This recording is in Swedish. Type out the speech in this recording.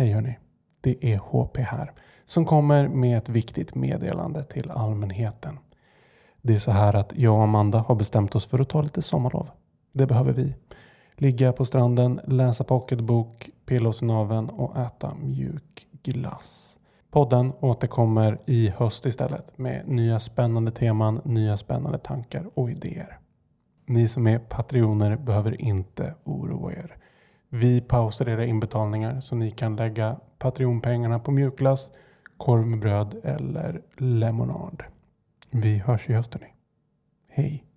Hej hörni, det är HP här som kommer med ett viktigt meddelande till allmänheten. Det är så här att jag och Amanda har bestämt oss för att ta lite sommarlov. Det behöver vi. Ligga på stranden, läsa pocketbok, pilla oss i naveln och äta mjuk glass. Podden återkommer i höst istället med nya spännande teman, nya spännande tankar och idéer. Ni som är patrioner behöver inte oroa er. Vi pausar era inbetalningar så ni kan lägga Patreonpengarna på mjukglass, korv med bröd eller lemonad. Vi hörs i höst. Hej!